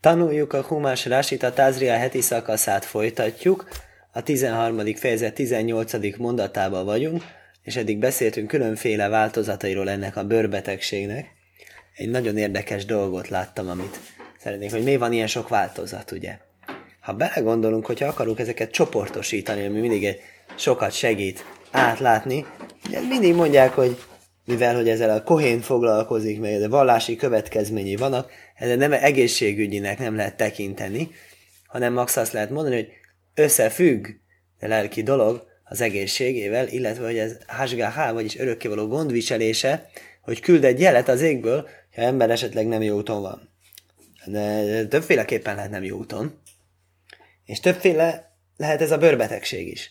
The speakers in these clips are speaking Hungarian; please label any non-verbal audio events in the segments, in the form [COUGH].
Tanuljuk a Humás Rásit, a Tázria heti szakaszát folytatjuk. A 13. fejezet 18. mondatában vagyunk, és eddig beszéltünk különféle változatairól ennek a bőrbetegségnek. Egy nagyon érdekes dolgot láttam, amit szeretnék, hogy mi van ilyen sok változat, ugye? Ha belegondolunk, hogyha akarunk ezeket csoportosítani, ami mindig egy sokat segít átlátni, ugye mindig mondják, hogy mivel hogy ezzel a kohén foglalkozik, meg a vallási következményei vannak, ezzel nem egészségügyinek nem lehet tekinteni, hanem max azt lehet mondani, hogy összefügg a lelki dolog az egészségével, illetve hogy ez hasgahá, vagyis örökkévaló gondviselése, hogy küld egy jelet az égből, ha ember esetleg nem jó úton van. De többféleképpen lehet nem jó úton. És többféle lehet ez a bőrbetegség is.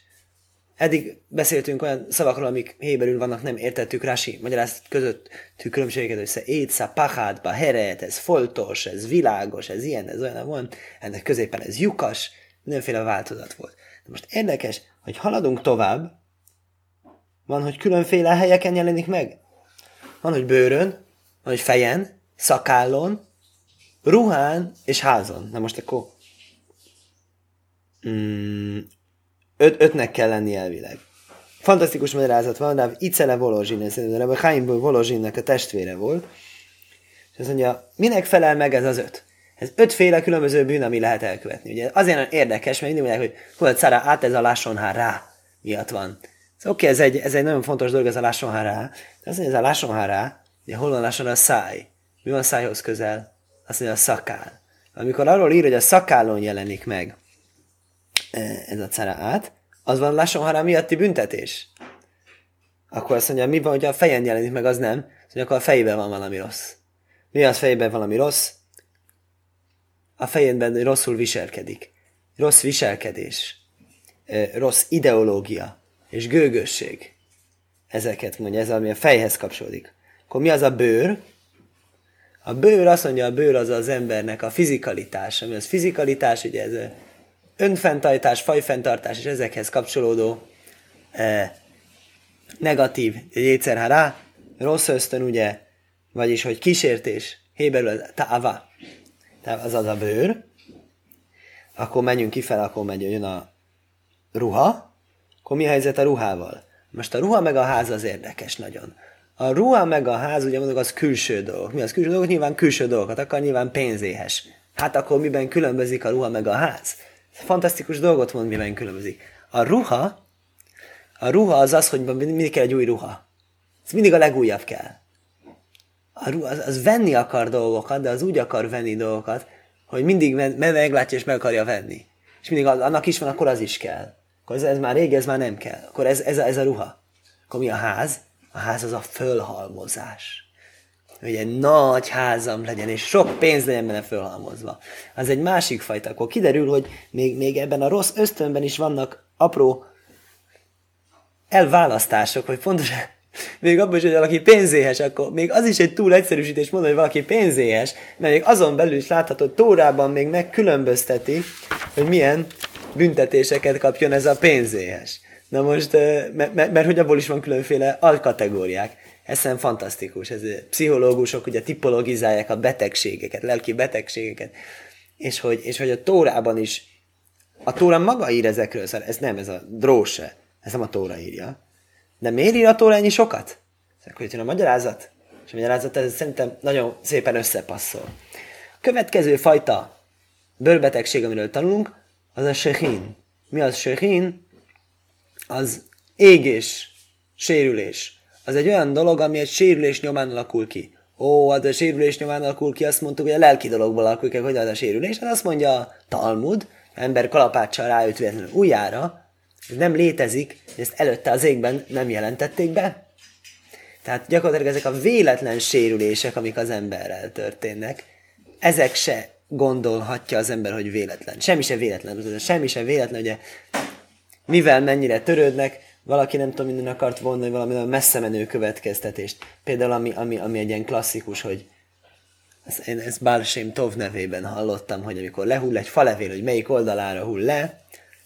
Eddig beszéltünk olyan szavakról, amik héberül vannak, nem értettük Rasi magyarázat közöttük különbségeket, hogy se étsza, pachádba, heret, ez foltos, ez világos, ez ilyen, ez olyan van, ennek középen ez lyukas, mindenféle változat volt. De most érdekes, hogy haladunk tovább, van, hogy különféle helyeken jelenik meg. Van, hogy bőrön, van, hogy fejen, szakállon, ruhán és házon. Na most akkor mm, Öt, ötnek kell lenni elvileg. Fantasztikus magyarázat van, de Icele Volozsin, ez a Chaimból Volozsinnak a testvére volt. És azt mondja, minek felel meg ez az öt? Ez ötféle különböző bűn, ami lehet elkövetni. Ugye azért érdekes, mert mindig mondják, hogy hol szara át ez a lásson rá miatt van. Szóval oké, ez egy, ez egy nagyon fontos dolog, ez a lásson rá. De azt mondja, ez a lásson rá, ugye hol van lásson a száj? Mi van a szájhoz közel? Azt mondja, a szakál. Amikor arról ír, hogy a szakállon jelenik meg, ez a cara át, az van lassan hará miatti büntetés. Akkor azt mondja, mi van, hogy a fejen jelenik meg, az nem. Azt mondja, akkor a fejében van valami rossz. Mi az fejében valami rossz? A fejében rosszul viselkedik. Rossz viselkedés. Rossz ideológia. És gőgösség. Ezeket mondja, ez ami a fejhez kapcsolódik. Akkor mi az a bőr? A bőr azt mondja, a bőr az az embernek a fizikalitás. Ami az fizikalitás, ugye ez önfenntartás, fajfenntartás és ezekhez kapcsolódó e, negatív jétszerhará, rossz ösztön, ugye, vagyis, hogy kísértés, héberül ta'ava, az az a bőr, akkor menjünk kifelé, akkor megy, jön a ruha, akkor mi a helyzet a ruhával? Most a ruha meg a ház az érdekes nagyon. A ruha meg a ház, ugye mondok, az külső dolgok. Mi az külső dolgok? Nyilván külső dolgokat akar, nyilván pénzéhes. Hát akkor miben különbözik a ruha meg a ház? Fantasztikus dolgot mond, miben különbözik. A ruha, a ruha az az, hogy mindig kell egy új ruha. Ez mindig a legújabb kell. A ruha, az, az venni akar dolgokat, de az úgy akar venni dolgokat, hogy mindig meglátja és meg akarja venni. És mindig annak is van, akkor az is kell. Akkor ez, ez már rég, ez már nem kell. Akkor ez, ez, a, ez a ruha. Akkor mi a ház? A ház az a fölhalmozás hogy egy nagy házam legyen, és sok pénz legyen benne fölhalmozva. Az egy másik fajta. Akkor kiderül, hogy még, még ebben a rossz ösztönben is vannak apró elválasztások, hogy fontos, [LAUGHS] még abban is, hogy valaki pénzéhes, akkor még az is egy túl egyszerűsítés mondani, hogy valaki pénzéhes, mert még azon belül is látható, Tórában még megkülönbözteti, hogy milyen büntetéseket kapjon ez a pénzéhes. Na most, mert, mert, mert hogy abból is van különféle alkategóriák. Ez szerintem fantasztikus. Ez pszichológusok ugye tipologizálják a betegségeket, lelki betegségeket, és hogy, és hogy a Tórában is, a Tóra maga ír ezekről, szóval ez nem, ez a dróse, ez nem a Tóra írja. De miért ír a Tóra ennyi sokat? Akkor jön a magyarázat, és a magyarázat ez szerintem nagyon szépen összepasszol. Következő fajta bőrbetegség, amiről tanulunk, az a sehin. Mi az sehin? Az égés, sérülés az egy olyan dolog, ami egy sérülés nyomán alakul ki. Ó, hát a sérülés nyomán alakul ki, azt mondtuk, hogy a lelki dologból alakul ki, hogy az a sérülés. Hát azt mondja a Talmud, ember kalapáccsal ráüt véletlenül újjára, ez nem létezik, ezt előtte az égben nem jelentették be. Tehát gyakorlatilag ezek a véletlen sérülések, amik az emberrel történnek, ezek se gondolhatja az ember, hogy véletlen. Semmi se véletlen. Semmi se véletlen, ugye mivel mennyire törődnek, valaki nem tudom, minden akart vonni valami messze menő következtetést. Például ami, ami, ami egy ilyen klasszikus, hogy ezt, én ezt Bálsém Tov nevében hallottam, hogy amikor lehull egy falevél, hogy melyik oldalára hull le,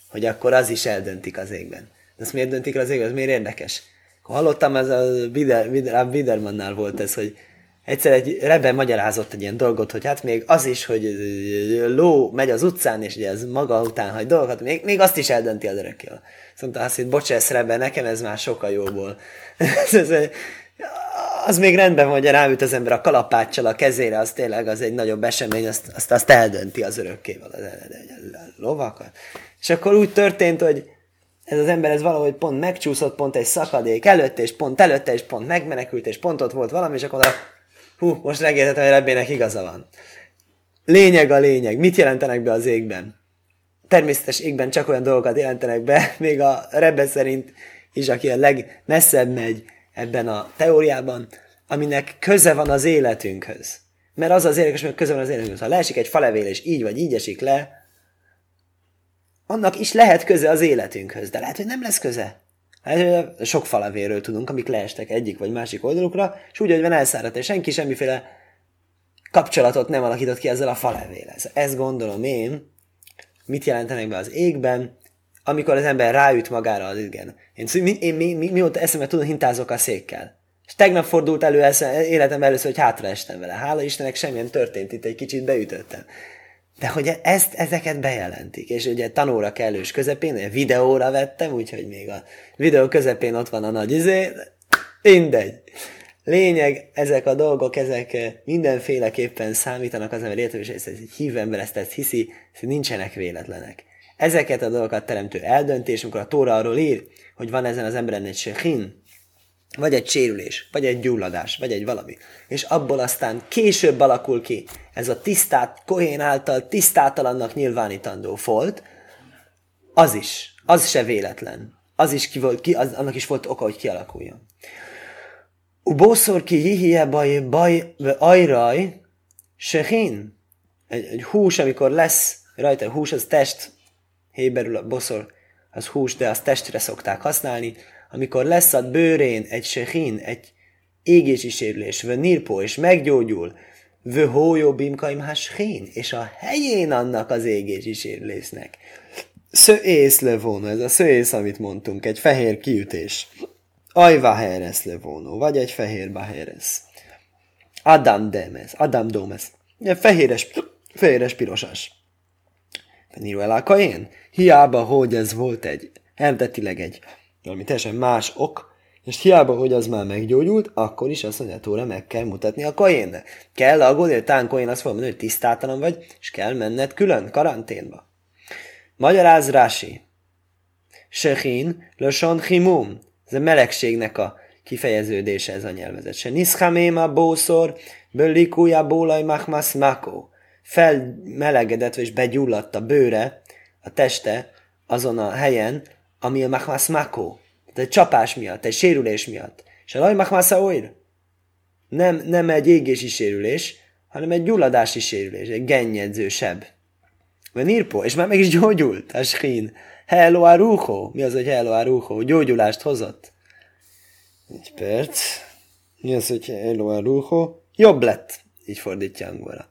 hogy akkor az is eldöntik az égben. De ezt miért döntik az égben? Ez miért érdekes? Akkor hallottam, ez a Bider, Bider, Bidermannál volt ez, hogy egyszer egy Rebbe magyarázott egy ilyen dolgot, hogy hát még az is, hogy ló megy az utcán, és ugye ez maga után hagy dolgokat, még, még azt is eldönti az örökké. Szóval azt, hogy bocsász Rebbe, nekem ez már sokkal jóból. [LAUGHS] az még rendben van, hogy ráüt az ember a kalapáccsal a kezére, az tényleg az egy nagyobb esemény, azt, azt, azt eldönti az örökkével, az, a lovakat. És akkor úgy történt, hogy ez az ember ez valahogy pont megcsúszott, pont egy szakadék előtt, és pont előtte, és pont megmenekült, és pont ott volt valami, és akkor mondta, hú, most megértettem, hogy Rebbének igaza van. Lényeg a lényeg. Mit jelentenek be az égben? Természetes égben csak olyan dolgokat jelentenek be, [LAUGHS] még a Rebbe szerint is, aki a legmesszebb megy ebben a teóriában, aminek köze van az életünkhöz. Mert az az érdekes, hogy köze van az életünkhöz. Ha leesik egy falevél, és így vagy így esik le, annak is lehet köze az életünkhöz, de lehet, hogy nem lesz köze. Hát, sok falavéről tudunk, amik leestek egyik vagy másik oldalukra, és úgy, hogy van elszáradt, és senki semmiféle kapcsolatot nem alakított ki ezzel a falevél. Ezt gondolom én, mit jelentenek be az égben, amikor az ember ráüt magára az igen. Én, én, én mi, mi, mióta eszembe tudom, hintázok a székkel. És tegnap fordult elő eszem, életem először, hogy hátraestem vele. Hála Istennek semmilyen történt, itt egy kicsit beütöttem. De hogy ezt, ezeket bejelentik, és ugye tanóra kellős közepén, egy videóra vettem, úgyhogy még a videó közepén ott van a nagy izé, mindegy. Lényeg, ezek a dolgok, ezek mindenféleképpen számítanak az ember életében, és ez egy hív ember ezt, ezt hiszi, hogy nincsenek véletlenek. Ezeket a dolgokat teremtő eldöntés, amikor a Tóra arról ír, hogy van ezen az emberen egy sehin, vagy egy sérülés, vagy egy gyulladás, vagy egy valami. És abból aztán később alakul ki ez a tisztát, Kohén által tisztátalannak nyilvánítandó folt, az is, az se véletlen. Az is ki volt, ki, az, annak is volt oka, hogy kialakuljon. Ubószor ki hihie baj, baj, ajraj, sehin. Egy, egy hús, amikor lesz rajta hús, az test, héberül a boszor, az hús, de azt testre szokták használni, amikor lesz a bőrén egy sehin, egy égési sérülés, vő nirpó, és meggyógyul, vő hójó bimkaim haschén, és a helyén annak az égési sérülésnek. Szöész levóna, ez a szöész, amit mondtunk, egy fehér kiütés. Ajva heres levónó, vagy egy fehér baheres. Adam demes, Adam domes. Egy fehéres, fehéres pirosas. Niro elákaén? Hiába, hogy ez volt egy, eredetileg egy valami teljesen más ok, és hiába, hogy az már meggyógyult, akkor is azt mondja, Tóra meg kell mutatni a koénnek. Kell aggódni, tán koén azt fogja mondani, hogy tisztátalan vagy, és kell menned külön, karanténba. Magyaráz Rási. Sechin, löson chimum. Ez a melegségnek a kifejeződése ez a nyelvezet. Se nischaméma bószor, böllikúja bólaj machmas mako. Felmelegedett, és begyulladt a bőre, a teste azon a helyen, ami a machmas mako, egy csapás miatt, egy sérülés miatt. És a laj machmas oir nem, nem egy égési sérülés, hanem egy gyulladási sérülés, egy gennyedző seb. Vagy nirpo, és már meg is gyógyult, a skín. Hello aruho. Mi az, hogy hello aruho? Gyógyulást hozott. Egy perc. Mi az, hogy hello aruho? Jobb lett. Így fordítja angolra.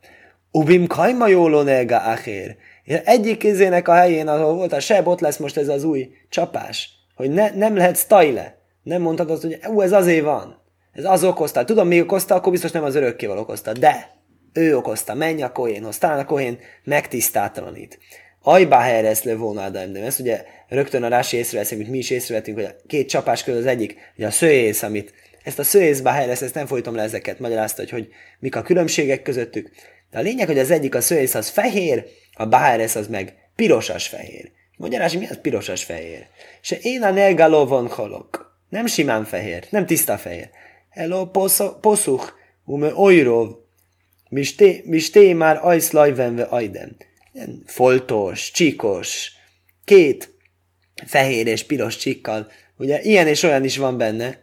Ubim kajma jóló nega achér. Egyik kézének a helyén, ahol volt a seb, ott lesz most ez az új csapás. Hogy ne, nem lehet stajle. Nem mondhatod azt, hogy ú, ez azért van. Ez az okozta. Tudom, mi okozta, akkor biztos nem az örökkéval okozta. De ő okozta. Menj a kohénhoz. Talán a kohén megtisztátalanít. Ajbá helyez le volna de ezt ugye rögtön a rási észreveszünk, hogy mi is észrevettünk, hogy a két csapás közül az egyik, hogy a szőész, amit ezt a szőész helyez, ezt nem folytom le ezeket, magyarázta, hogy, hogy mik a különbségek közöttük. De a lényeg, hogy az egyik a szőész az fehér, a Baheres az meg pirosas fehér. Magyarás, mi az pirosas fehér? Se én a negalovon halok. Nem simán fehér, nem tiszta fehér. Elo poszuch, ume oirov, misté már ajszlajvenve ajden. Foltos, csíkos, két fehér és piros csikkal. Ugye ilyen és olyan is van benne.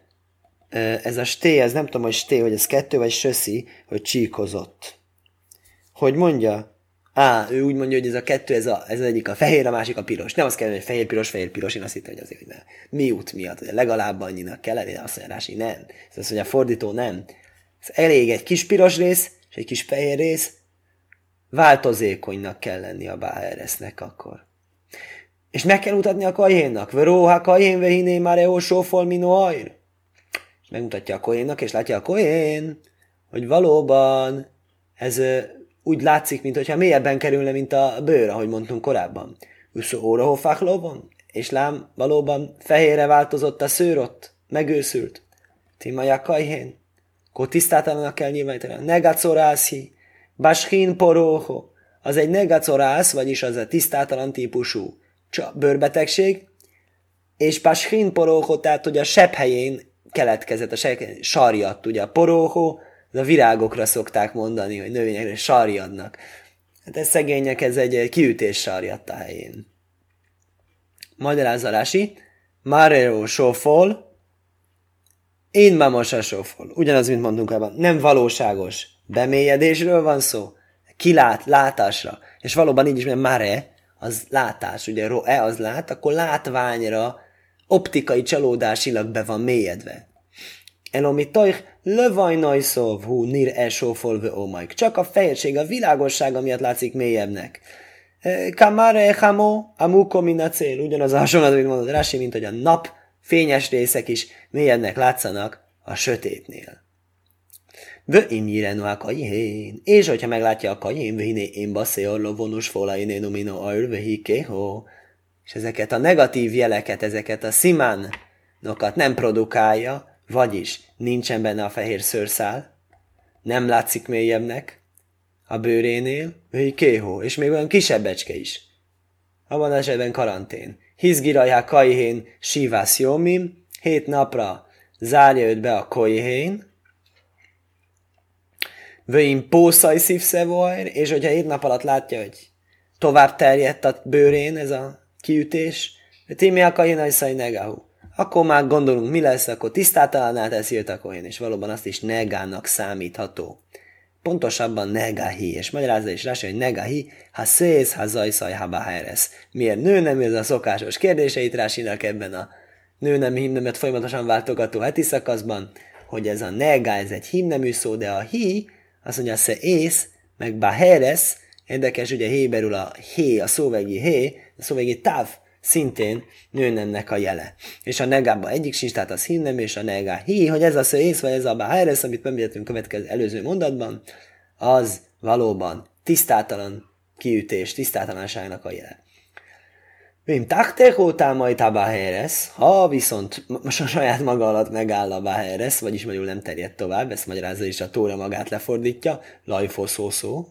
Ez a sté, ez nem tudom, hogy sté, hogy ez kettő vagy söszi, hogy csíkozott. Hogy mondja? Á, ő úgy mondja, hogy ez a kettő, ez, a, ez az egyik a fehér, a másik a piros. Nem azt kell, hogy fehér, piros, fehér, piros. Én azt hittem, hogy azért, hogy nem. Mi út miatt? Hogy legalább annyinak kell elég, azt mondja, Rási, nem. Ez azt mondja, a fordító nem. Ez elég egy kis piros rész, és egy kis fehér rész, változékonynak kell lenni a Báheresznek akkor. És meg kell mutatni a kajénnak. Veróha kajén vehiné már eó sófol mino ajr. És megmutatja a kojénnak, és látja a kojén. hogy valóban ez úgy látszik, mintha mélyebben kerülne, mint a bőr, ahogy mondtunk korábban. Uszó óra és lám, valóban fehérre változott a szőr ott, megőszült. Timaja kajhén, akkor tisztátalanak kell nyilvánítani. Negacorászi, baschin poróho, az egy negacorász, vagyis az a tisztátalan típusú bőrbetegség, és baschin poróho, tehát hogy a sebb helyén keletkezett, a sebb sarjat, ugye a poróho, ez a virágokra szokták mondani, hogy növényekre sarjadnak. Hát ez szegények, ez egy kiütés sarjadt a helyén. Magyarázalási, Marero sofol, én mamos a sofol. Ugyanaz, mint mondtunk ebben. Nem valóságos. Bemélyedésről van szó. Kilát, látásra. És valóban így is, mert mare, az látás. Ugye ro-e az lát, akkor látványra optikai csalódásilag be van mélyedve. Elomi tajh, lövajnaj szov, hú, nir esófol ve omaik. Csak a fehérség, a világosság, miatt látszik mélyebbnek. E, kamare hamo, amuko min cél. Ugyanaz a hasonlat, amit mondod Rasi, mint hogy a nap fényes részek is mélyebbnek látszanak a sötétnél. Vö imjirenu a kajhén. És hogyha meglátja a kajhén, vöhiné én baszé orlo vonus fola iné numino ajr, vöhikého. És ezeket a negatív jeleket, ezeket a szimánokat nem produkálja, vagyis nincsen benne a fehér szőrszál, nem látszik mélyebbnek a bőrénél, hogy kéhó, és még olyan kisebbecske is. Abban esetben karantén. Hizgirajá kajhén sívász jómim, hét napra zárja őt be a kojhén, vöim pószaj szívszevojr, és hogyha hét nap alatt látja, hogy tovább terjedt a bőrén ez a kiütés, Timi a kajhén negahu akkor már gondolunk, mi lesz, akkor tisztátalanná teszi őt, akkor én, és valóban azt is negának számítható. Pontosabban negahi, és magyarázza is rá, hogy negahi, ha szész, ha zajszaj, ha baheres. Miért nő nem ez a szokásos kérdéseit rásinak ebben a nő nem himnemet folyamatosan váltogató heti szakaszban, hogy ez a nega, ez egy himnemű szó, de a hi, azt mondja, se ész, meg baheres, érdekes, ugye héberül a hé, a szóvegi hé, a szóvegi táv, szintén nőnemnek a jele. És a negába egyik sincs, tehát az hinnem, és a negá hi, hogy ez a szész, vagy ez a báheres, amit említettünk következő előző mondatban, az valóban tisztátalan kiütés, tisztátalanságnak a jele. Vim takteho támaj tabáheres, ha viszont a saját maga alatt megáll a báheres, vagyis magyarul nem terjed tovább, ezt magyarázza is a tóra magát lefordítja, lajfoszószó,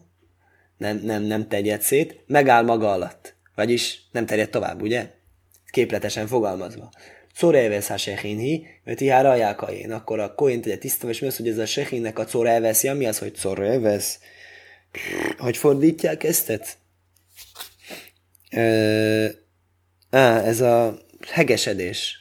nem, nem, nem terjed szét, megáll maga alatt. Vagyis nem terjed tovább, ugye? Képletesen fogalmazva. Corelvesz ha sehinhi, mert ihára ajákain. Akkor a koint ugye tiszta, és mi az, hogy ez a sehinnek a corelveszja? Mi az, hogy corelvesz? Hogy fordítják ezt? Ö, á, ez a hegesedés.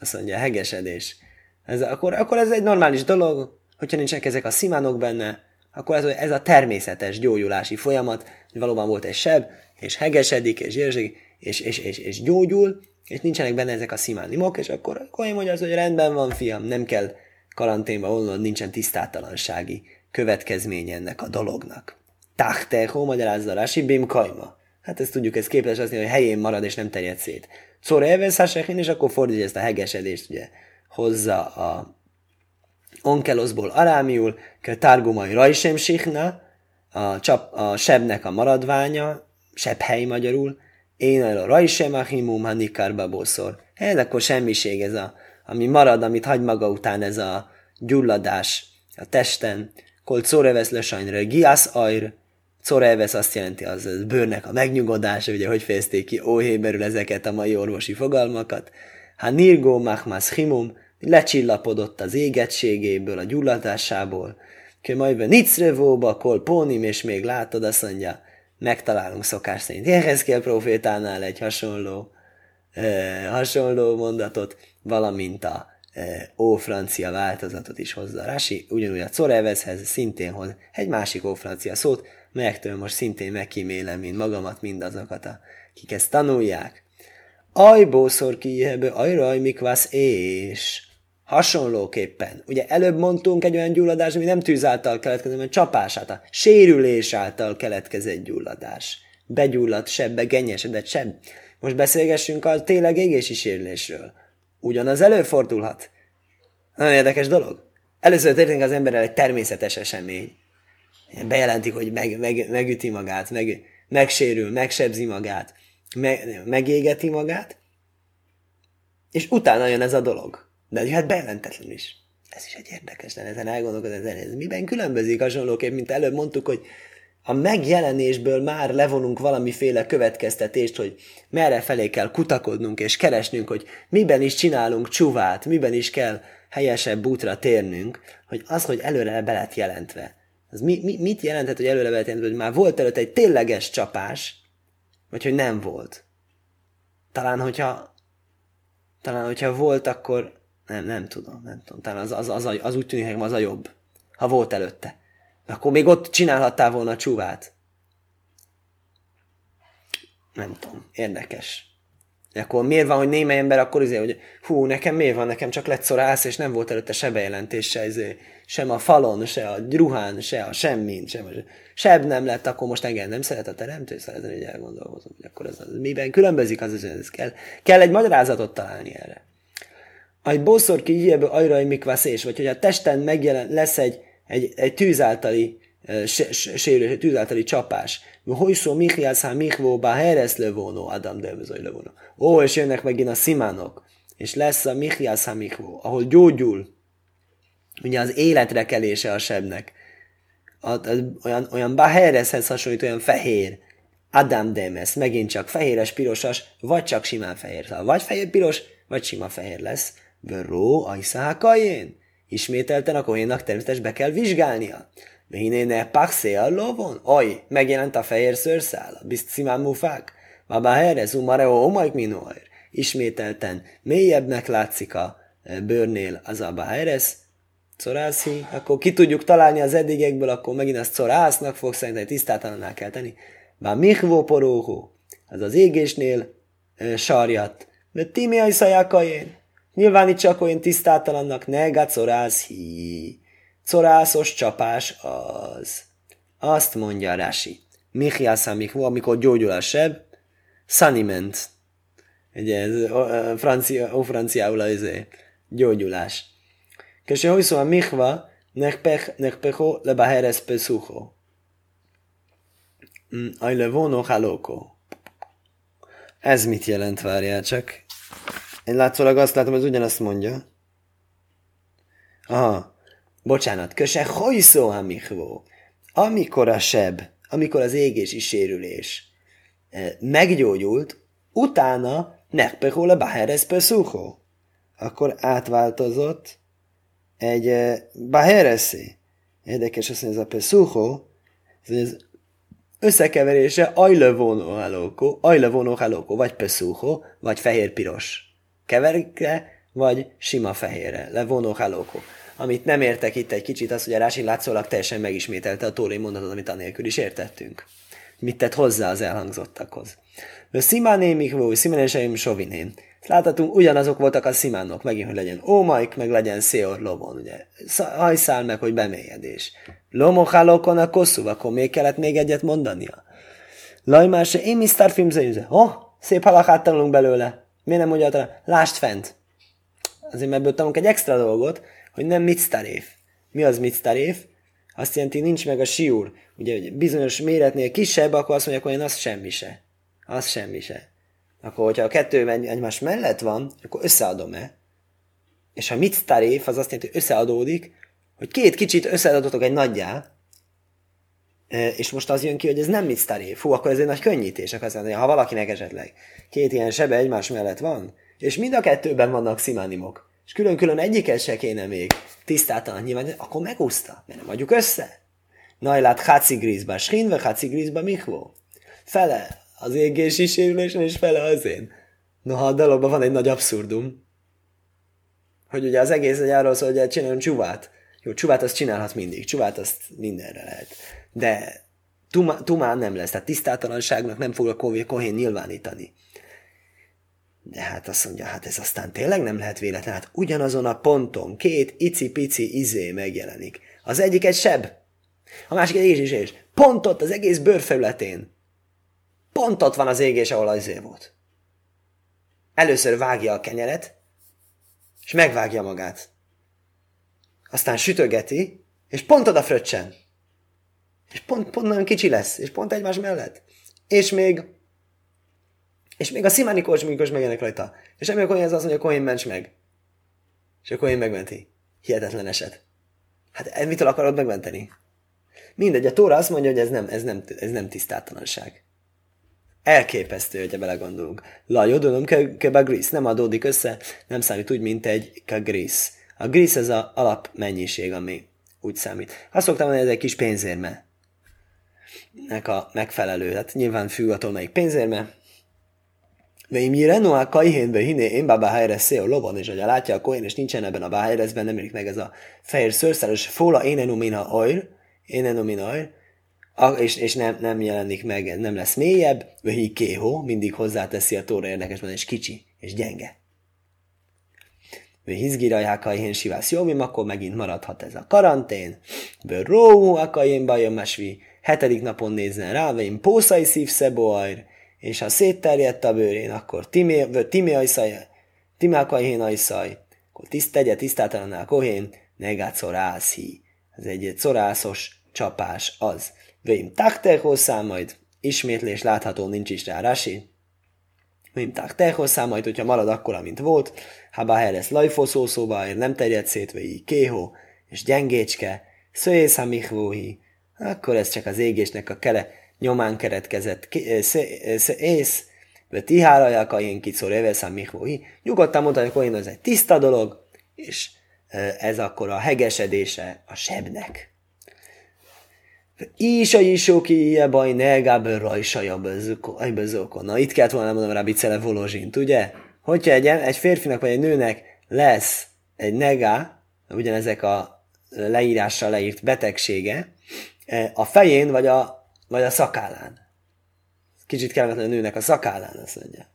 Azt mondja, hegesedés. Ez, akkor, akkor ez egy normális dolog, hogyha nincsenek ezek a szimánok benne, akkor ez, ez a természetes gyógyulási folyamat, hogy valóban volt egy seb, és hegesedik, és érzék, és, és, és, és gyógyul, és nincsenek benne ezek a szimánimok, és akkor, én mondja az, hogy rendben van, fiam, nem kell karanténba onnan nincsen tisztátalansági következménye ennek a dolognak. Táhteho, magyarázza Rási, bim kajma. Hát ezt tudjuk, ez képes azt hogy helyén marad és nem terjed szét. Szóra elveszássákin, és akkor fordítja ezt a hegesedést, ugye, hozza a onkeloszból arámiul, kell tárgumai rajsem a, csap, a sebnek a maradványa, hely magyarul, én a rajsem ahimum hanikárba boszor. Ez akkor semmiség ez a, ami marad, amit hagy maga után ez a gyulladás a testen. Kol corevesz lösajnra giász ajr, corevesz azt jelenti az, az bőrnek a megnyugodása, ugye hogy fejezték ki óhéberül ezeket a mai orvosi fogalmakat. Ha nirgó machmas himum, lecsillapodott az égetségéből, a gyulladásából, que majd nicrevóba, kol pónim, és még látod, azt mondja, megtalálunk szokás szerint Jehezkiel profétánál egy hasonló, eh, hasonló mondatot, valamint a eh, ó-francia változatot is hozza Rasi, ugyanúgy a Corevezhez szintén hoz egy másik ó-francia szót, melyektől most szintén megkímélem, mint magamat, mindazokat, akik ezt tanulják. Ajbószor kijebe, ajraj mikvász és Hasonlóképpen, ugye előbb mondtunk egy olyan gyulladás, ami nem tűz által keletkezett, hanem csapás által, sérülés által keletkezett gyulladás. Begyulladt sebbe, genyesedett seb. Most beszélgessünk a tényleg égési sérülésről. Ugyanaz előfordulhat. Nagyon érdekes dolog. Először történik az emberrel egy természetes esemény. Bejelentik, hogy meg, meg, megüti magát, meg, megsérül, megsebzi magát, meg, megégeti magát, és utána jön ez a dolog. De jöhet bejelentetlen is. Ez is egy érdekes, de ezen elgondolkodni, ez miben különbözik hasonlóképp, mint előbb mondtuk, hogy a megjelenésből már levonunk valamiféle következtetést, hogy merre felé kell kutakodnunk és keresnünk, hogy miben is csinálunk csuvát, miben is kell helyesebb útra térnünk, hogy az, hogy előre be lett jelentve. Az mi, mi, mit jelentett, hogy előre be lett jelentve, hogy már volt előtt egy tényleges csapás, vagy hogy nem volt. Talán, hogyha talán, hogyha volt, akkor nem, nem tudom, nem tudom. Talán az, az, az, az úgy tűnik nekem az a jobb, ha volt előtte. Akkor még ott csinálhattál volna a csúvát. Nem tudom, érdekes. Akkor miért van, hogy némely ember akkor azért, hogy hú, nekem miért van, nekem csak lett szorász, és nem volt előtte se bejelentés, se izé, sem a falon, se a ruhán, se a semmin, sem a, sebb nem lett, akkor most engem nem szeret a teremtő, szeretem, hogy elgondolkozom, hogy akkor ez, az, miben különbözik az, az, ez kell. Kell egy magyarázatot találni erre. Egy bosszor ki hiebe ajrai mikvászés, vagy hogy a testen megjelen, lesz egy, egy, egy tűz általi sérülés, egy tűz általi csapás. Hogy szó Michiász ha Michvó, bá Heres levónó, Adam Delvezoj levónó. Ó, és jönnek megint a szimánok, és lesz a Michiász ha Michvó, ahol gyógyul, ugye az életre kelése a sebnek. A, a, olyan, olyan Bahereshez hasonlít, olyan fehér. Adam Demes, megint csak fehéres, pirosas, vagy csak simán fehér. Vagy fehér-piros, vagy sima fehér lesz. Veró, ajszákajén. Ismételten a kohénnak természetesen be kell vizsgálnia. ne paxé a lovon? Aj, megjelent a fehér szőrszál, bizt szimán mufák. Baba herez, umareo, omajk minóer. Ismételten mélyebbnek látszik a e, bőrnél az a baherez, corászi, akkor ki tudjuk találni az eddigekből, akkor megint azt corásznak fog, szerintem tisztátalanná kell tenni. Bár mihvó poróhó, az az égésnél e, sarjat, mert timi ajszajákajén. Nyilván itt csak olyan tisztátalannak nega hi. Corászos csapás az. Azt mondja Rási. Michiászá Michvo, amikor gyógyul a seb, saniment. Ugye ez francia, ó, franciául az gyógyulás. Köse hogy szól a Michva, nekpecho lebaheres pesucho. Mm, Aj levono haloko. Ez mit jelent, várjál csak. Én látszólag azt látom, hogy ugyanazt mondja. Aha, bocsánat, köse hojszó hamichvó. Amikor a seb, amikor az égési sérülés eh, meggyógyult, utána nekpehol a baheres pesucho. Akkor átváltozott egy eh, bahereszé. Érdekes azt mondja, ez a pesucho, ez összekeverése ajlevonó halóko, ajlevonó halóko, vagy pesucho, vagy fehér-piros keverikre, vagy sima fehérre, levonó halóko. Amit nem értek itt egy kicsit, az, hogy a Rási látszólag teljesen megismételte a tóri mondatot, amit anélkül is értettünk. Mit tett hozzá az elhangzottakhoz. De szimáné mikvó, szimánéseim sovinén. Láthatunk, ugyanazok voltak a szimánok, megint, hogy legyen ómajk, meg legyen széor lovon, ugye. Hajszál meg, hogy bemélyedés. Lomochálókon a kosszú, akkor még kellett még egyet mondania. Lajmása, én mi sztárfilmzőjüze. Oh, szép halakát tanulunk belőle. Miért nem mondja rá, lásd fent? Azért ebből tanulunk egy extra dolgot, hogy nem mitztaréf. Mi az mitztaréf? Azt jelenti, nincs meg a siúr. Ugye hogy bizonyos méretnél kisebb, akkor azt mondják, hogy az semmi se. Az semmi se. Akkor, hogyha a kettő egymás mellett van, akkor összeadom-e? És ha mitztaréf, az azt jelenti, hogy összeadódik, hogy két kicsit összeadottok egy nagyjá, és most az jön ki, hogy ez nem mit sztáré. Fú, akkor ez egy nagy könnyítés. Akkor azt ha valakinek esetleg két ilyen sebe egymás mellett van, és mind a kettőben vannak szimánimok, és külön-külön egyiket se kéne még tisztátalan nyilván, akkor megúszta, mert nem adjuk össze. Najlát háci grízba, skinve háci grízba mikvó. Fele az égési sérülésen, és fele az én. Noha a dalogban van egy nagy abszurdum, hogy ugye az egész egy arról szól, hogy csináljon csuvát. Jó, csuvát azt csinálhat mindig, csuvát azt mindenre lehet de tuma, tumán nem lesz, tehát tisztátalanságnak nem fog a kohén nyilvánítani. De hát azt mondja, hát ez aztán tényleg nem lehet véletlen, hát ugyanazon a ponton két icipici izé megjelenik. Az egyik egy seb, a másik egy égés. Pont ott az egész bőrfelületén. Pont ott van az égés, ahol az izé volt. Először vágja a kenyeret, és megvágja magát. aztán sütögeti, és pont oda fröccsen. És pont, pont nagyon kicsi lesz, és pont egymás mellett. És még és még a szimáni kocsminkos megjelennek rajta. És emiatt olyan ez az, hogy a Kohén ments meg. És a Kohén megmenti. Hihetetlen eset. Hát mitől akarod megmenteni? Mindegy, a Tóra azt mondja, hogy ez nem, ez nem, ez nem tisztátalanság. Elképesztő, hogyha belegondolunk. La jodolom keba grész nem adódik össze, nem számít úgy, mint egy grész. A grész ez az alapmennyiség, ami úgy számít. Azt szoktam mondani, ez egy kis pénzérme. Nek a megfelelő. Hát nyilván függ attól, melyik pénzérme. Veim jirenu a kajhénbe én bába helyre szél lobon, és hogyha látja a kohén, és nincsen ebben a báhelyezben, nem érik meg ez a fehér szőrszáros fóla énenomina oil, énenomina oil, és, és nem, nem jelenik meg, nem lesz mélyebb, vagy kéhó, mindig hozzáteszi a tóra érdekesben, és kicsi, és gyenge. Vagy hizgirajhák a ilyen sivász jóvim, akkor megint maradhat ez a karantén. Bő róhú a bajom mesvi, hetedik napon nézzen rá, vagy pószai szív szeboajr, és ha szétterjedt a bőrén, akkor timé ajszaj, timé ajszaj, akkor tiszt, tegye tisztátalanná kohén, negát hi. Ez egy corászos csapás az. Vém takter hozzá majd, ismétlés látható, nincs is rá rasi. Vém takter hozzá majd, hogyha marad akkor, mint volt, ha bár lesz lajfoszó szóba, nem terjed szét, vagy kéhó, és gyengécske, szöjész ha akkor ez csak az égésnek a kele, nyomán keretkezett ész, vagy tiháraják a én kicor eveszám mihvóhi. Nyugodtan mondta, hogy ez egy tiszta dolog, és ez akkor a hegesedése a sebnek. Is a isóki ilyen baj negáből rajsaja bezókon. Na itt kellett volna mondanom rá Bicele Volozsint, ugye? Hogyha egy, egy férfinak vagy egy nőnek lesz egy negá, ugyanezek a leírással leírt betegsége, a fején vagy a vagy a szakállán. Kicsit kellemetlen a nőnek a szakállán, azt mondja.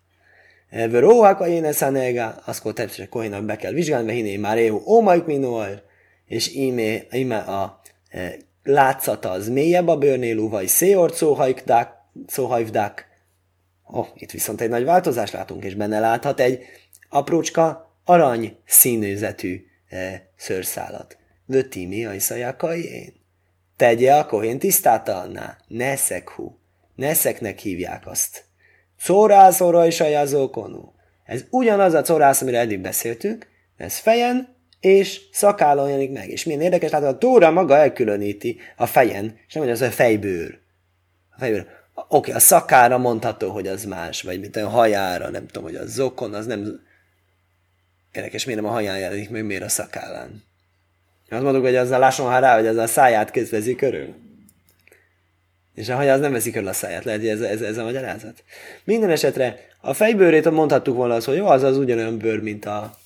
Veróhák a én eszánega, azt természetesen kohénak be kell vizsgálni, mert hinné már éhú ómaik minóajr, és íme, íme a e, látszata az mélyebb a bőrnél, vagy széor szóhajvdák. Oh, itt viszont egy nagy változás látunk, és benne láthat egy aprócska arany színőzetű e, szőrszálat. Vötimi a én tegye a kohén tisztátalanná. Neszekhu. Neszeknek hívják azt. Szórászóra is a jazókonú. Ez ugyanaz a corász, amire eddig beszéltünk, ez fejen és szakállon jelenik meg. És milyen érdekes, látod, a Tóra maga elkülöníti a fejen, és nem mondja, az a fejbőr. A fejbőr. Oké, a szakára mondható, hogy az más, vagy mint a hajára, nem tudom, hogy a zokon, az nem... Érdekes, miért nem a haján jelenik meg, miért a szakállán. Azt mondjuk, hogy azzal lásson rá, hogy ez a száját közvezi körül. És a haja az nem veszi körül a száját, lehet, hogy ez, ez, ez a magyarázat. Minden esetre a fejbőrét mondhattuk volna az, hogy jó, az az ugyanolyan bőr, mint a,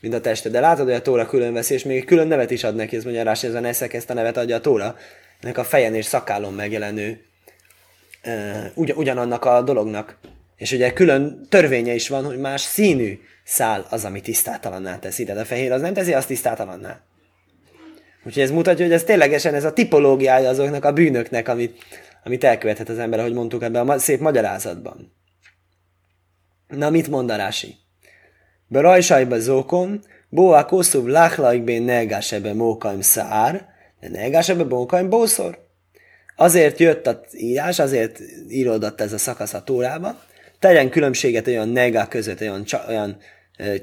mint a teste. De látod, hogy a tóra külön veszi, és még külön nevet is ad neki, ez mondja rá, ez a neszek ezt a nevet adja a tóra. Ennek a fejen és szakálon megjelenő uh, ugy, ugyanannak a dolognak. És ugye külön törvénye is van, hogy más színű szál az, ami tisztátalanná teszi. Tehát a fehér az nem teszi azt tisztátalanná. Úgyhogy ez mutatja, hogy ez ténylegesen ez a tipológiája azoknak a bűnöknek, amit, amit elkövethet az ember, ahogy mondtuk ebben a szép magyarázatban. Na, mit mond a Rási? Berajsajba zókon, boa koszub láchlaikbén negásebe mókaim szár, de negásebe mókaim bószor. Azért jött az írás, azért íródott ez a szakasz a tórába, tegyen különbséget olyan negá között, olyan, olyan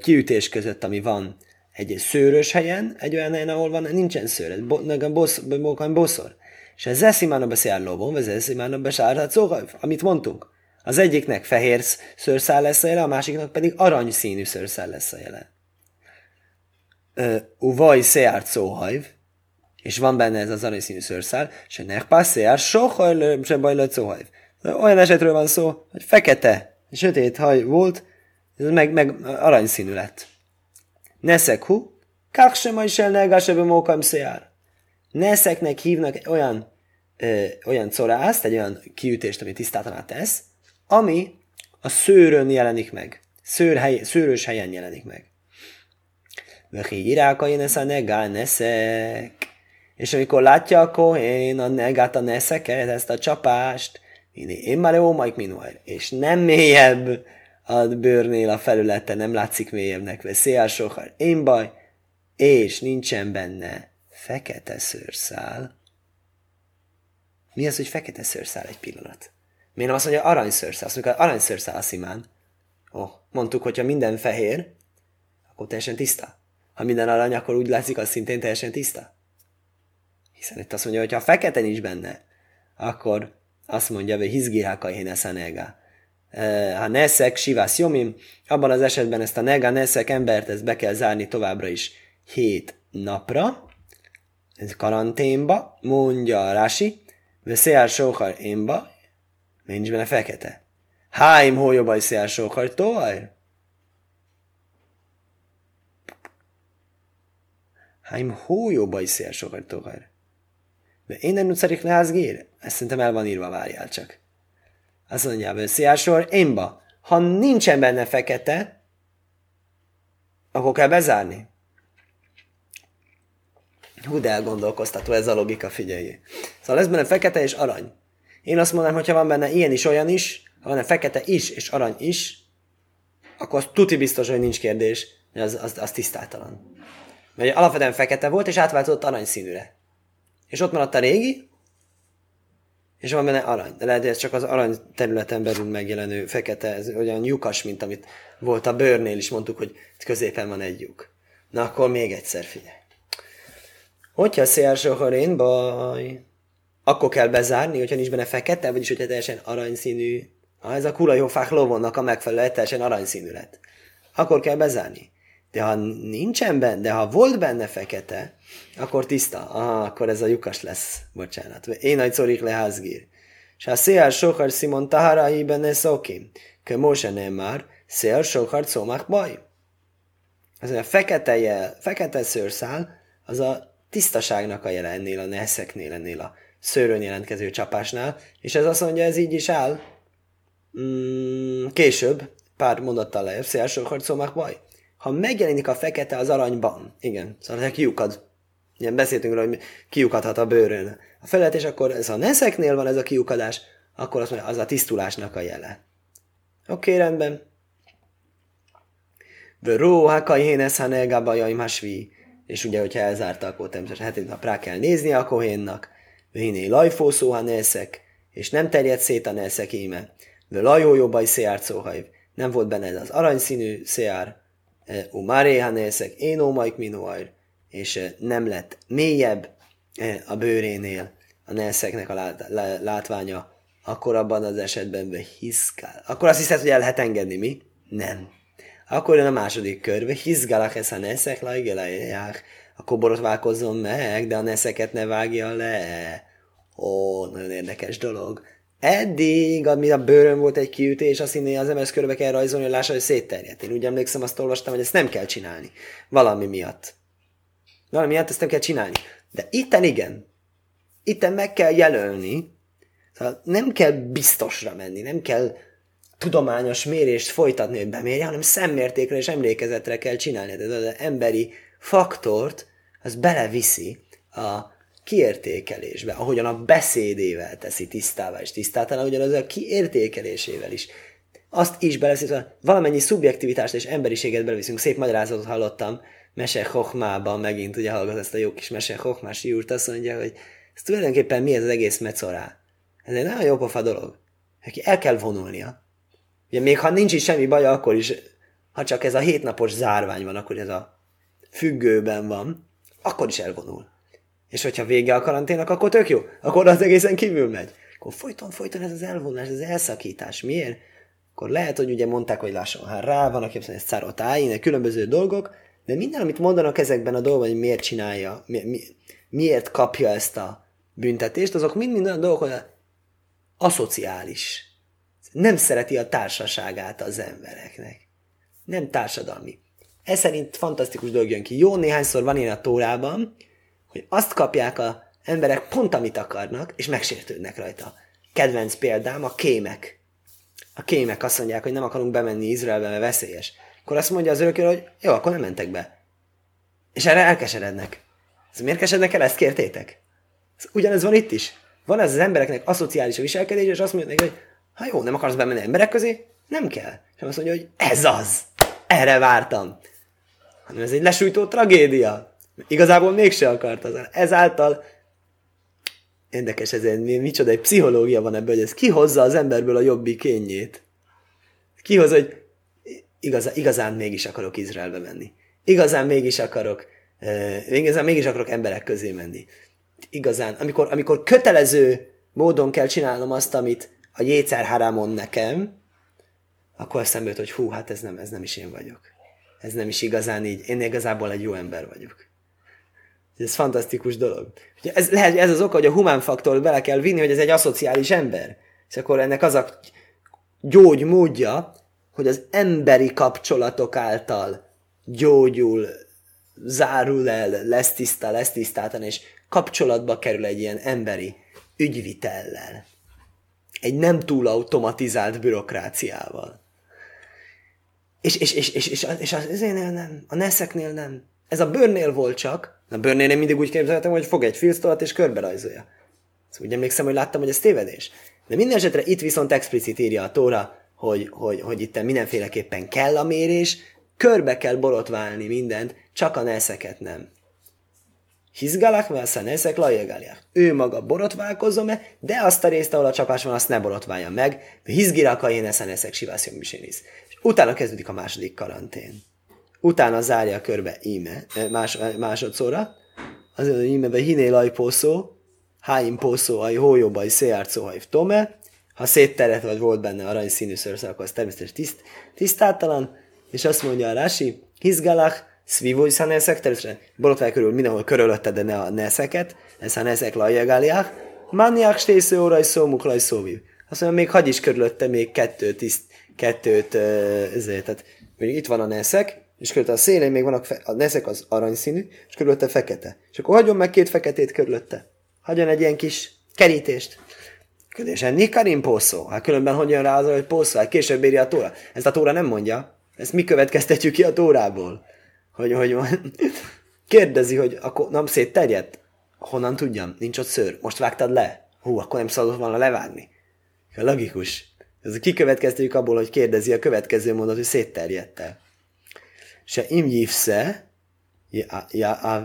kiütés között, ami van egy szőrös helyen, egy olyan helyen, ahol van, nincsen szőr, ez bo, boszor. És ez eszimána beszél lobon, vagy ez eszimána besárhat szóval, amit mondtunk. Az egyiknek fehér szőrszál lesz a jele, a másiknak pedig aranyszínű szőrszál lesz a jele. Uvaj széárt szóhajv, és van benne ez az aranyszínű szőrszál, és ennek passzéár sohaj se bajlott szóhajv. Olyan esetről van szó, hogy fekete, sötét haj volt, ez meg, meg aranyszínű lett. Neszekhu, kaksema is elnelgásebe mókam széár. Neszeknek hívnak olyan, ö, olyan corászt, egy olyan kiütést, ami tisztátaná tesz, ami a szőrön jelenik meg. Szőr hely, szőrös helyen jelenik meg. Vehi iráka én a negá neszek. És amikor látja a kohén a negát a neszeket, ezt a csapást, én már jó majd minuár, és nem mélyebb a bőrnél a felülete nem látszik mélyebbnek, vagy szél sohar. Én baj, és nincsen benne fekete szőrszál, mi az, hogy fekete szőrszál egy pillanat? Miért nem azt mondja aranyszőrszál? Azt mondja, aranyszőrszál a szimán. Ó, oh, mondtuk, hogyha minden fehér, akkor teljesen tiszta. Ha minden arany, akkor úgy látszik, az szintén teljesen tiszta. Hiszen itt azt mondja, hogy ha fekete nincs benne, akkor azt mondja, hogy hizgirháka hénes a nega. E, ha neszek, sivász jomim, abban az esetben ezt a nega, neszek embert, ezt be kell zárni továbbra is hét napra, ez karanténba, mondja Rási, Veszélyár sóhar énba, nincs benne fekete. Háim hójobaj szél sóhar toaj? Háim hójobaj szél sóhar toaj? De én nem szarik leházgér? Ezt szerintem el van írva, várjál csak. Azt mondja, veszélyár sor énba. Ha nincsen benne fekete, akkor kell bezárni. Hú, de elgondolkoztató ez a logika, figyelj. Szóval lesz benne fekete és arany. Én azt mondanám, hogy ha van benne ilyen is, olyan is, ha van fekete is és arany is, akkor az tuti biztos, hogy nincs kérdés, hogy az, az, az tisztátalan. Mert alapvetően fekete volt, és átváltozott aranyszínűre. És ott maradt a régi, és van benne arany. De lehet, hogy ez csak az arany területen belül megjelenő fekete, ez olyan lyukas, mint amit volt a bőrnél is, mondtuk, hogy középen van egy lyuk. Na akkor még egyszer figyelj. Hogyha szélsőhorén baj, akkor kell bezárni, hogyha nincs benne fekete, vagyis hogyha teljesen aranyszínű. Ha ez a kura jó fák lovonnak a megfelelő, teljesen aranyszínű lett. Akkor kell bezárni. De ha nincsen benne, de ha volt benne fekete, akkor tiszta. Aha, akkor ez a lyukas lesz. Bocsánat. Én nagy szorik le házgír. És ha szél sohar Simon taharai benne szokim, ke Mose nem már, szél sohar szomák baj. Az a fekete jel, fekete szőrszál, az a tisztaságnak a jele ennél a neszeknél, ennél a szőrön jelentkező csapásnál, és ez azt mondja, ez így is áll. Mm, később, pár mondattal lejjebb, szélső harcolmak baj. Ha megjelenik a fekete az aranyban, igen, szóval ha kiukad, ilyen beszéltünk róla, hogy kiukadhat a bőrön a felett, és akkor ez a neszeknél van ez a kiukadás, akkor azt mondja, az a tisztulásnak a jele. Oké, okay, rendben. Vöró, hakai hénesz, hanelga bajaim hasvi és ugye, hogyha elzárta, akkor természetesen hetét nap rá kell nézni a kohénnak, Véné lajfó szóha neszek, és nem terjed szét a neszek íme. Vő lajó jobbaj széjár. Nem volt benne ez az aranyszínű széjár, u maréha neszek, én ómajk minóajr, és e, nem lett mélyebb e, a bőrénél a neszeknek a látványa, akkor abban az esetben hiszkál. Akkor azt hiszed, hogy el lehet engedni, mi? Nem. Akkor jön a második kör, hizgalak ez a neszek, lajgelajják, akkor borotválkozzon meg, de a neszeket ne vágja le. Ó, nagyon érdekes dolog. Eddig, ami a bőrön volt egy kiütés, azt hinné az MS körbe kell rajzolni, hogy lássa, hogy szétterjedt. Én úgy emlékszem, azt olvastam, hogy ezt nem kell csinálni. Valami miatt. Valami miatt ezt nem kell csinálni. De itten igen. Itten meg kell jelölni. Szóval nem kell biztosra menni, nem kell tudományos mérést folytatni, hogy bemérje, hanem szemmértékre és emlékezetre kell csinálni. Tehát az emberi faktort, az beleviszi a kiértékelésbe, ahogyan a beszédével teszi tisztává és tisztáltalan, ugyanaz a kiértékelésével is. Azt is hogy valamennyi szubjektivitást és emberiséget beleviszünk. Szép magyarázatot hallottam Mese Hochmában, megint ugye hallgat ezt a jó kis Mese Hochmás júrt, azt mondja, hogy ez tulajdonképpen mi ez az egész mecorá. Ez egy nagyon jó pofa dolog. Neki el kell vonulnia. Ugye még ha nincs is semmi baj, akkor is, ha csak ez a hétnapos zárvány van, akkor ez a függőben van, akkor is elvonul. És hogyha vége a karanténnak, akkor tök jó. Akkor az egészen kívül megy. Akkor folyton, folyton ez az elvonás, ez az elszakítás. Miért? Akkor lehet, hogy ugye mondták, hogy lassan hát rá van, aki azt mondja, ez carotáin, különböző dolgok, de minden, amit mondanak ezekben a dolgokban, hogy miért csinálja, mi, mi, miért kapja ezt a büntetést, azok mind-mind olyan dolgok, hogy aszociális nem szereti a társaságát az embereknek. Nem társadalmi. Ez szerint fantasztikus dolog jön ki. Jó néhányszor van ilyen a tórában, hogy azt kapják a emberek pont, amit akarnak, és megsértődnek rajta. Kedvenc példám a kémek. A kémek azt mondják, hogy nem akarunk bemenni Izraelbe, mert veszélyes. Akkor azt mondja az örökül, hogy jó, akkor nem mentek be. És erre elkeserednek. Ez miért kesednek el? Ezt kértétek? Ez ugyanez van itt is. Van ez az embereknek aszociális viselkedés, és azt mondják, hogy ha jó, nem akarsz bemenni emberek közé, nem kell. És azt mondja, hogy ez az. Erre vártam. Hanem ez egy lesújtó tragédia. Igazából mégse akart az. Ezáltal érdekes ez, micsoda egy pszichológia van ebben, hogy ez kihozza az emberből a jobbik kényét. Kihozza, hogy igazán, igazán mégis akarok Izraelbe menni. Igazán mégis akarok, uh, igazán mégis akarok emberek közé menni. Igazán, amikor, amikor kötelező módon kell csinálnom azt, amit a Jécer Haramon nekem, akkor eszembe jut, hogy hú, hát ez nem, ez nem is én vagyok. Ez nem is igazán így. Én igazából egy jó ember vagyok. Ez fantasztikus dolog. Ez, lehet, ez az oka, hogy a humán faktor bele kell vinni, hogy ez egy aszociális ember. És akkor ennek az a gyógymódja, hogy az emberi kapcsolatok által gyógyul, zárul el, lesz tiszta, lesz tisztátan, és kapcsolatba kerül egy ilyen emberi ügyvitellel. Egy nem túl automatizált bürokráciával. És, és, és, és, és, és az ezénél nem, a neszeknél nem. Ez a bőrnél volt csak. A én mindig úgy képzeltem, hogy fog egy filztolat és körbe rajzolja. Szóval úgy emlékszem, hogy láttam, hogy ez tévedés. De minden esetre itt viszont explicit írja a Tóra, hogy, hogy, hogy itt mindenféleképpen kell a mérés, körbe kell borotválni mindent, csak a neszeket nem. Hizgalak, mert a neszek lajegálják. Ő maga borotválkozom -e, de azt a részt, ahol a csapás van, azt ne borotválja meg. Hizgirak a én eszek sivászjom is. És utána kezdődik a második karantén. Utána zárja körbe íme, eh, más, eh, másodszorra. Az ímebe hiné lajpószó, háim pószó, aj hójóba, aj széjárcó, aj tome, ha szétteret vagy volt benne arany színű szőrszal, akkor az természetesen tiszt, tisztátalan, és azt mondja a Rási, hizgalach, szvivói szaneszek, természetesen borotvály körül mindenhol körülötte, de ne a neszeket, ez a neszek lajagáliák, maniák stésző óraj szómuk laj szóviv. Azt mondja, még hagy is körülötte még kettő tiszt, kettőt, ezért, tehát még itt van a neszek, és körülötte a szélén még vannak, fe- a neszek az aranyszínű, és körülötte fekete. És akkor hagyjon meg két feketét körülötte. Hagyjon egy ilyen kis kerítést. Kérdésen, Nikarim poszó. Hát különben hogy jön rá az, hogy poszó? Hát később írja a tóra. Ezt a tóra nem mondja. Ezt mi következtetjük ki a tórából? Hogy, hogy [LAUGHS] kérdezi, hogy akkor nem szétterjedt? Honnan tudjam? Nincs ott szőr. Most vágtad le? Hú, akkor nem szabad volna levágni. Logikus. Ez kikövetkeztetjük abból, hogy kérdezi a következő mondat, hogy szétterjedte.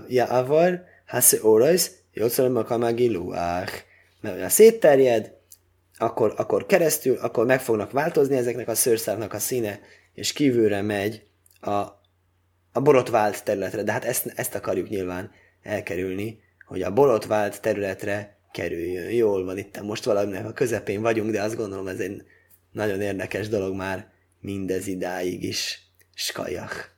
Ja avar, hasze orajsz, jószor a kamágiluách. Mert ha szétterjed, akkor, akkor keresztül, akkor meg fognak változni ezeknek a szőrszávnak a színe, és kívülre megy a, a borotvált területre. De hát ezt, ezt akarjuk nyilván elkerülni, hogy a borotvált területre kerüljön. Jól van itt, most valaminek a közepén vagyunk, de azt gondolom ez egy nagyon érdekes dolog már mindez idáig is. Skajach.